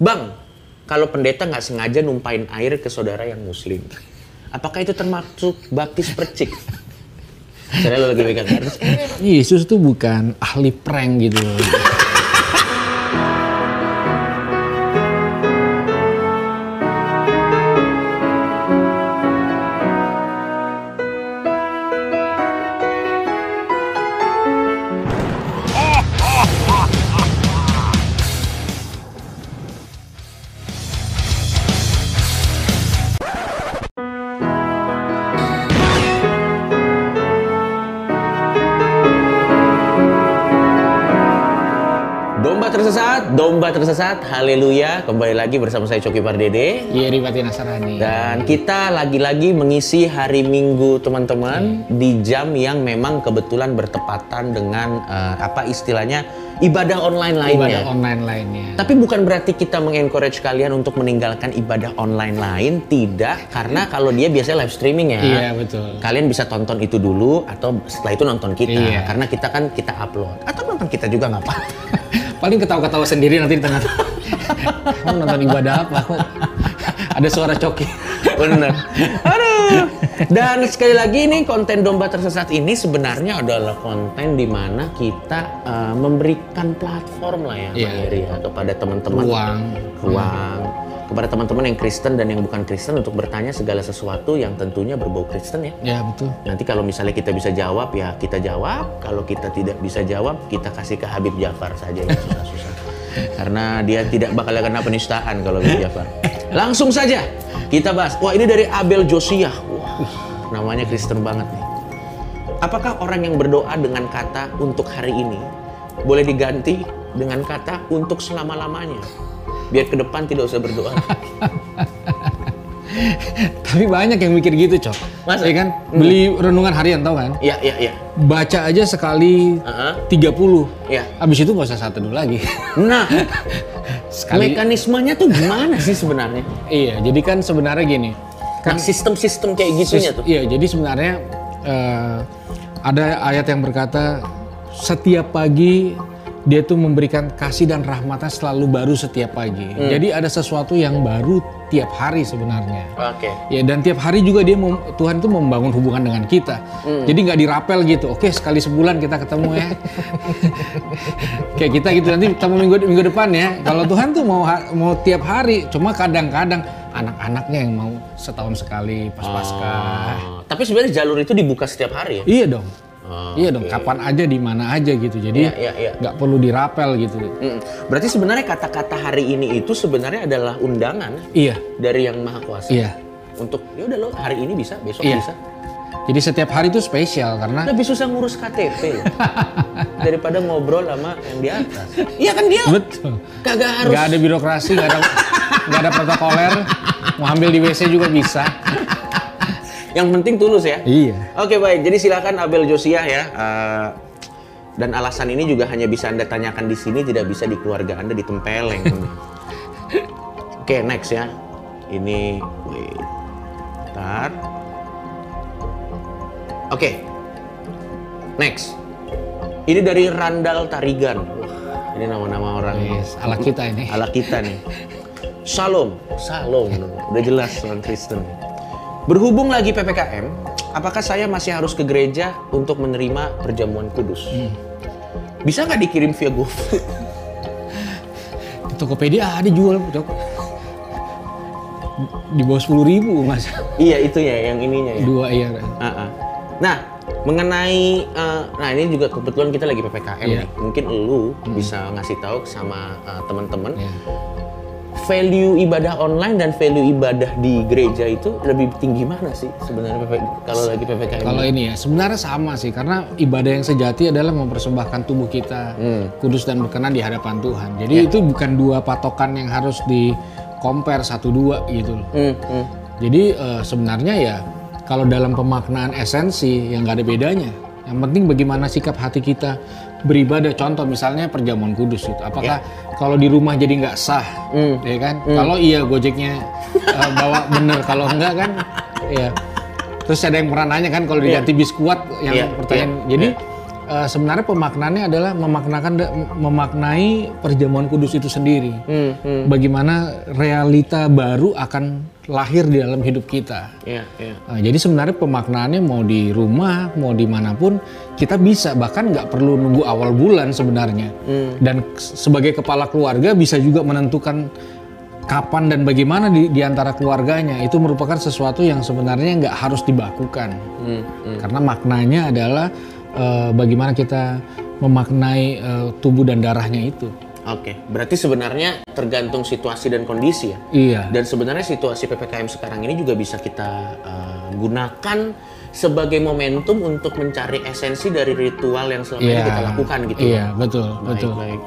Bang, kalau pendeta nggak sengaja numpain air ke saudara yang muslim, apakah itu termasuk baptis percik? Saya lagi pegang. Yesus tuh bukan ahli prank gitu. Domba tersesat, domba tersesat, haleluya. Kembali lagi bersama saya Coki Pardede. Yeri Pati Nasarani. Dan kita lagi-lagi mengisi hari Minggu teman-teman di jam yang memang kebetulan bertepatan dengan eh, apa istilahnya ibadah online lainnya. Ibadah online lainnya. Tapi bukan berarti kita mengencourage kalian untuk meninggalkan ibadah online lain, tidak. Karena kalau dia biasanya live streaming ya. Iya betul. Kalian bisa tonton itu dulu atau setelah itu nonton kita. Iya. Karena kita kan kita upload. Atau nonton kita juga nggak apa-apa. Paling ketawa-ketawa sendiri nanti di tengah. Kamu nonton ibadah apa? Kok ada suara coki. Bener. Aduh. Dan sekali lagi nih konten domba tersesat ini sebenarnya adalah konten di mana kita eh, memberikan platform lah ya. Bang Heri, ya, kepada teman-teman Ruang. ruang kepada teman-teman yang Kristen dan yang bukan Kristen untuk bertanya segala sesuatu yang tentunya berbau Kristen ya. Ya betul. Nanti kalau misalnya kita bisa jawab ya kita jawab, kalau kita tidak bisa jawab kita kasih ke Habib Jafar saja yang susah-susah. Karena dia tidak bakal kena penistaan kalau Habib Jafar. Langsung saja kita bahas. Wah ini dari Abel Josiah. Wah, namanya Kristen banget nih. Apakah orang yang berdoa dengan kata untuk hari ini boleh diganti dengan kata untuk selama-lamanya? Biar ke depan tidak usah berdoa. Tapi banyak yang mikir gitu, Cok. Masa? Iya kan? Beli renungan harian tau kan? Iya, iya, iya. Baca aja sekali Heeh. 30. Iya. Habis itu nggak usah satu dulu lagi. Nah, Sekali. mekanismenya tuh gimana sih sebenarnya? Iya, jadi kan sebenarnya gini. Kan sistem-sistem kayak gitunya Sis- tuh. Iya, jadi sebenarnya eh, ada ayat yang berkata setiap pagi dia tuh memberikan kasih dan rahmatnya selalu baru setiap pagi. Hmm. Jadi ada sesuatu yang baru tiap hari sebenarnya. Oke. Ya dan tiap hari juga dia mau, Tuhan tuh membangun hubungan dengan kita. Hmm. Jadi nggak dirapel gitu. Oke sekali sebulan kita ketemu ya. Kayak kita gitu nanti ketemu minggu minggu depan ya. Kalau Tuhan tuh mau mau tiap hari. Cuma kadang-kadang anak-anaknya yang mau setahun sekali pas pasca. Oh, tapi sebenarnya jalur itu dibuka setiap hari ya? Iya dong. Oh, iya dong. Kapan aja di mana aja gitu. Jadi Iya, iya, iya. nggak perlu dirapel gitu. Mm. Berarti sebenarnya kata-kata hari ini itu sebenarnya adalah undangan Iya. dari yang maha kuasa. Iya. Untuk ya udah lo hari ini bisa, besok Iya. bisa. Jadi setiap hari itu spesial karena Lebih susah ngurus KTP loh. daripada ngobrol sama yang di atas. Iya kan dia betul. kagak harus. Nggak ada birokrasi, nggak ada nggak ada protokoler. Mau ambil di WC juga bisa. Yang penting tulus ya. Iya. Oke baik, jadi silakan Abel Josiah ya. Eh, dan alasan ini juga hanya bisa anda tanyakan di sini, tidak bisa di keluarga anda di Tempeleng. Oke next ya. Ini, wait, Bentar. Oke, next. Ini dari Randall Tarigan. Wah, ini nama-nama orang Yes, ala kita ini. ala kita nih. Shalom, Shalom, udah jelas orang Kristen. Berhubung lagi PPKM, apakah saya masih harus ke gereja untuk menerima perjamuan kudus? Bisa nggak dikirim via GoFood? Di Tokopedia ada jual, Cok. Di bawah sepuluh ribu mas. iya itu ya, yang ininya ya. Dua iya. Ah, ah. Nah, mengenai, eh, nah ini juga kebetulan kita lagi PPKM Iya. nih. Mungkin lu bisa ngasih tahu sama eh, teman-teman Iya. Value ibadah online dan value ibadah di gereja itu lebih tinggi mana sih sebenarnya PP kalau lagi PPKM? Kalau ini ya sebenarnya sama sih karena ibadah yang sejati adalah mempersembahkan tubuh kita kudus dan berkenan di hadapan Tuhan. Jadi itu bukan dua patokan yang harus di compare satu dua gitu loh. Hmm, hmm. Jadi eh, sebenarnya ya kalau dalam pemaknaan esensi yang nggak ada bedanya. Yang penting bagaimana sikap hati kita beribadah. Contoh misalnya perjamuan kudus itu. Apakah kalau di rumah jadi nggak sah, ya kan? Kalau iya gojeknya eh, bawa bener, kalau enggak kan, ya. Terus ada yang pernah nanya kan kalau diganti biskuat yang Iya, pertanyaan. iya, jadi eh, sebenarnya pemaknaannya adalah memaknakan memaknai perjamuan kudus itu sendiri. Hmm, hmm. Bagaimana realita baru akan lahir di dalam hidup kita. Iya, iya. Nah, jadi sebenarnya pemaknaannya mau di rumah, mau di mana pun kita bisa bahkan nggak perlu nunggu awal bulan sebenarnya. Hmm. Dan sebagai kepala keluarga bisa juga menentukan kapan dan bagaimana di, di antara keluarganya itu merupakan sesuatu yang sebenarnya nggak harus dibakukan. Hmm, hmm. Karena maknanya adalah eh, bagaimana kita memaknai eh, tubuh dan darahnya itu. Oke, berarti sebenarnya tergantung situasi dan kondisi ya. Iya. Dan sebenarnya situasi PPKM sekarang ini juga bisa kita uh, gunakan sebagai momentum untuk mencari esensi dari ritual yang selama ini Iya. kita lakukan gitu. Iya, betul, Baik, betul. baik.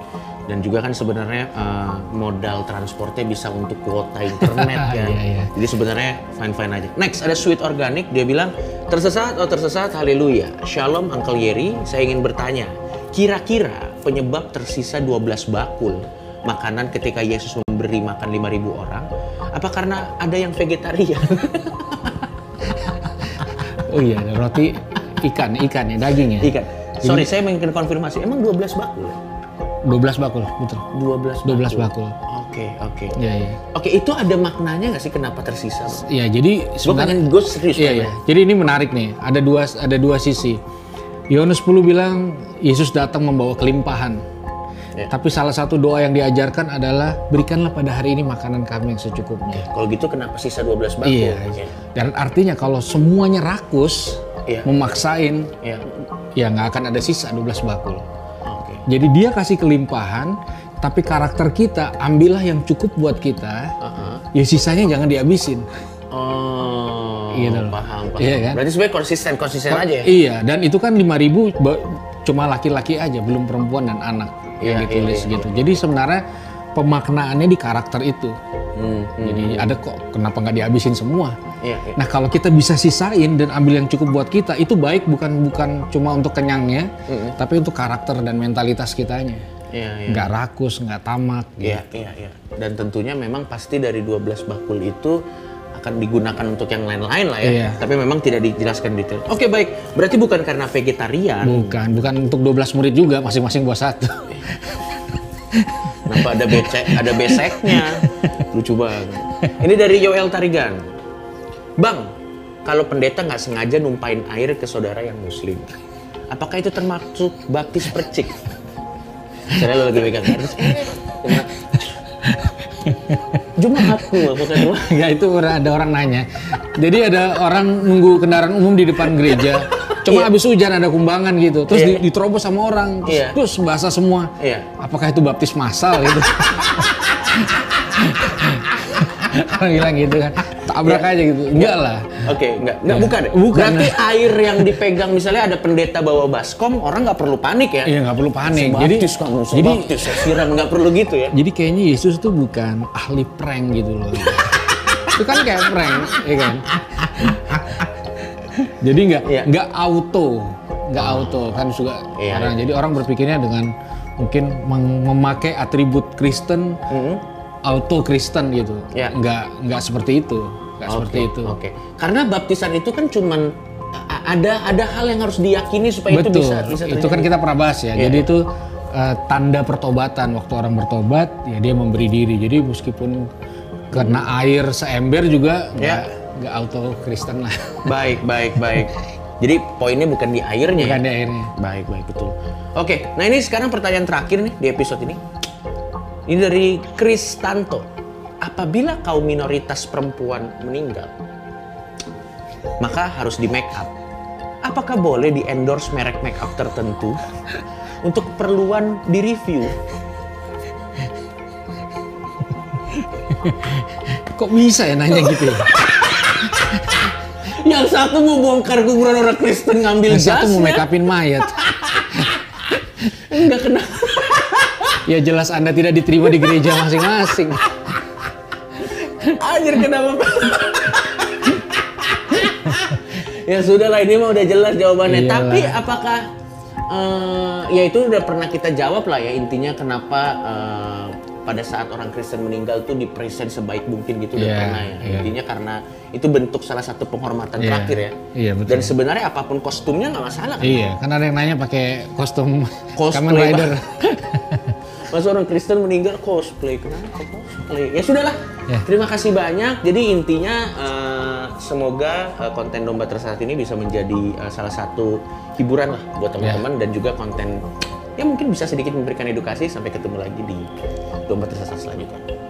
Dan juga kan sebenarnya uh, modal transportnya bisa untuk kuota internet kan. Iya, iya. Jadi sebenarnya fine fine aja. Next ada sweet organic dia bilang tersesat oh tersesat haleluya. Shalom Uncle Yeri, saya ingin bertanya, kira-kira penyebab tersisa 12 bakul makanan ketika Yesus memberi makan 5000 orang apa karena ada yang vegetarian? Oh iya, roti ikan, ikan ya, daging ya. Ikan. Sorry, saya ingin konfirmasi. Emang 12 bakul? ya? 12 bakul, betul. 12 12 bakul. Oke, oke. Iya, iya. Oke, itu ada maknanya nggak sih kenapa tersisa? Iya, jadi sebenarnya gue serius Iya, iya. Jadi ini menarik nih. Ada dua ada dua sisi. Yohanes 10 bilang Yesus datang membawa kelimpahan. Iya. Tapi salah satu doa yang diajarkan adalah berikanlah pada hari ini makanan kami yang secukupnya. Kalau gitu kenapa sisa 12 bakul? Iya. Dan artinya kalau semuanya rakus, Iya. memaksain, Iya. ya nggak akan ada sisa 12 bakul. Oke. Jadi dia kasih kelimpahan, tapi karakter kita ambillah yang cukup buat kita. Heeh. Ya sisanya jangan dihabisin. Gitu loh. paham, paham. Iya kan? Berarti sebenarnya konsisten, konsisten aja ya? Iya, dan itu kan 5000 ba- cuma laki-laki aja, belum perempuan dan anak yang Iya, ditulis iya, iya. gitu. Jadi sebenarnya pemaknaannya di karakter itu. Hmm, hmm. Jadi ada kok kenapa nggak dihabisin semua? Iya, iya. Nah kalau kita bisa sisain dan ambil yang cukup buat kita itu baik bukan bukan cuma untuk kenyangnya, tapi untuk karakter dan mentalitas kitanya. Iya, iya. Nggak rakus, nggak tamak. Iya, iya, iya. Dan tentunya memang pasti dari 12 bakul itu akan digunakan untuk yang lain-lain lah ya. Iya. Tapi memang tidak dijelaskan detail. Oke, baik. Berarti bukan karena vegetarian. Bukan, bukan untuk 12 murid juga, masing-masing buat satu. Kenapa ada becek, ada beseknya? Lucu banget. Ini dari Yoel Tarigan. Bang, kalau pendeta nggak sengaja numpain air ke saudara yang muslim, apakah itu termasuk baptis percik? Saya lagi pegang apakah itu? ya itu ada orang nanya. Jadi ada orang nunggu kendaraan umum di depan gereja. Cuma habis hujan ada kumbangan gitu. Terus Iya. di- diterobos sama orang. Terus, Iya. terus basah semua. Iya. Apakah itu baptis massal gitu? orang bilang gitu kan. Tabrak aja gitu. Enggak lah. Oke, enggak, enggak Ya. bukan. Bukan. Berarti air yang dipegang misalnya ada pendeta bawa baskom, orang nggak perlu panik ya. Iya nggak perlu panik. Jadi, kamu, jadi siram nggak perlu gitu ya. jadi kayaknya Yesus tuh bukan ahli prank gitu loh. itu kan kayak prank, ya kan? Jadi nggak Iya. nggak auto, nggak auto kan juga Iya, orang. Jadi orang berpikirnya dengan mungkin memakai atribut Kristen, Hmm. auto Kristen gitu. Iya. Nggak nggak seperti itu, nggak seperti itu. Oke. Karena baptisan itu kan cuman ada ada hal yang harus diyakini supaya Betul. itu bisa bisa itu kan terjadi. kita pernah bahas ya. Iya. Jadi itu eh, tanda pertobatan. Waktu orang bertobat, ya dia memberi diri. Jadi meskipun kena air seember juga Ya. nggak nggak auto Kristen lah. Baik, baik, baik. Jadi poinnya bukan di airnya. Bukan ya? di airnya. Baik, baik, betul. Oke, nah ini sekarang pertanyaan terakhir nih di episode ini. Ini dari Kristanto. Apabila kaum minoritas perempuan meninggal, maka harus di make up. Apakah boleh di endorse merek make up tertentu untuk keperluan di review? Kok bisa ya nanya gitu ya? Yang satu mau bongkar kuburan orang Kristen ngambil Yang satu mau make upin mayat. enggak kena. Ya jelas Anda tidak diterima di gereja masing-masing. Anjir kenapa? ya sudah lah ini mah udah jelas jawabannya. Iyalah. Tapi apakah eh, ya itu udah pernah kita jawab lah ya intinya kenapa eh, pada saat orang Kristen meninggal tuh dipresent sebaik mungkin gitu udah Iya, pernah ya. iya. Intinya karena itu bentuk salah satu penghormatan Iya, terakhir ya. iya, betul. Dan sebenarnya apa pun kostumnya nggak masalah kan. Iya, kan ada yang nanya pakai kostum Cosplay, Kamen Rider. Masa orang Kristen meninggal cosplay, kenapa cosplay? Ya sudahlah. Ya. Terima kasih banyak. Jadi intinya eh, semoga eh, konten domba tersesat ini bisa menjadi eh, salah satu hiburan lah buat teman-teman dan juga konten yang mungkin bisa sedikit memberikan edukasi. Sampai ketemu lagi di domba tersesat selanjutnya.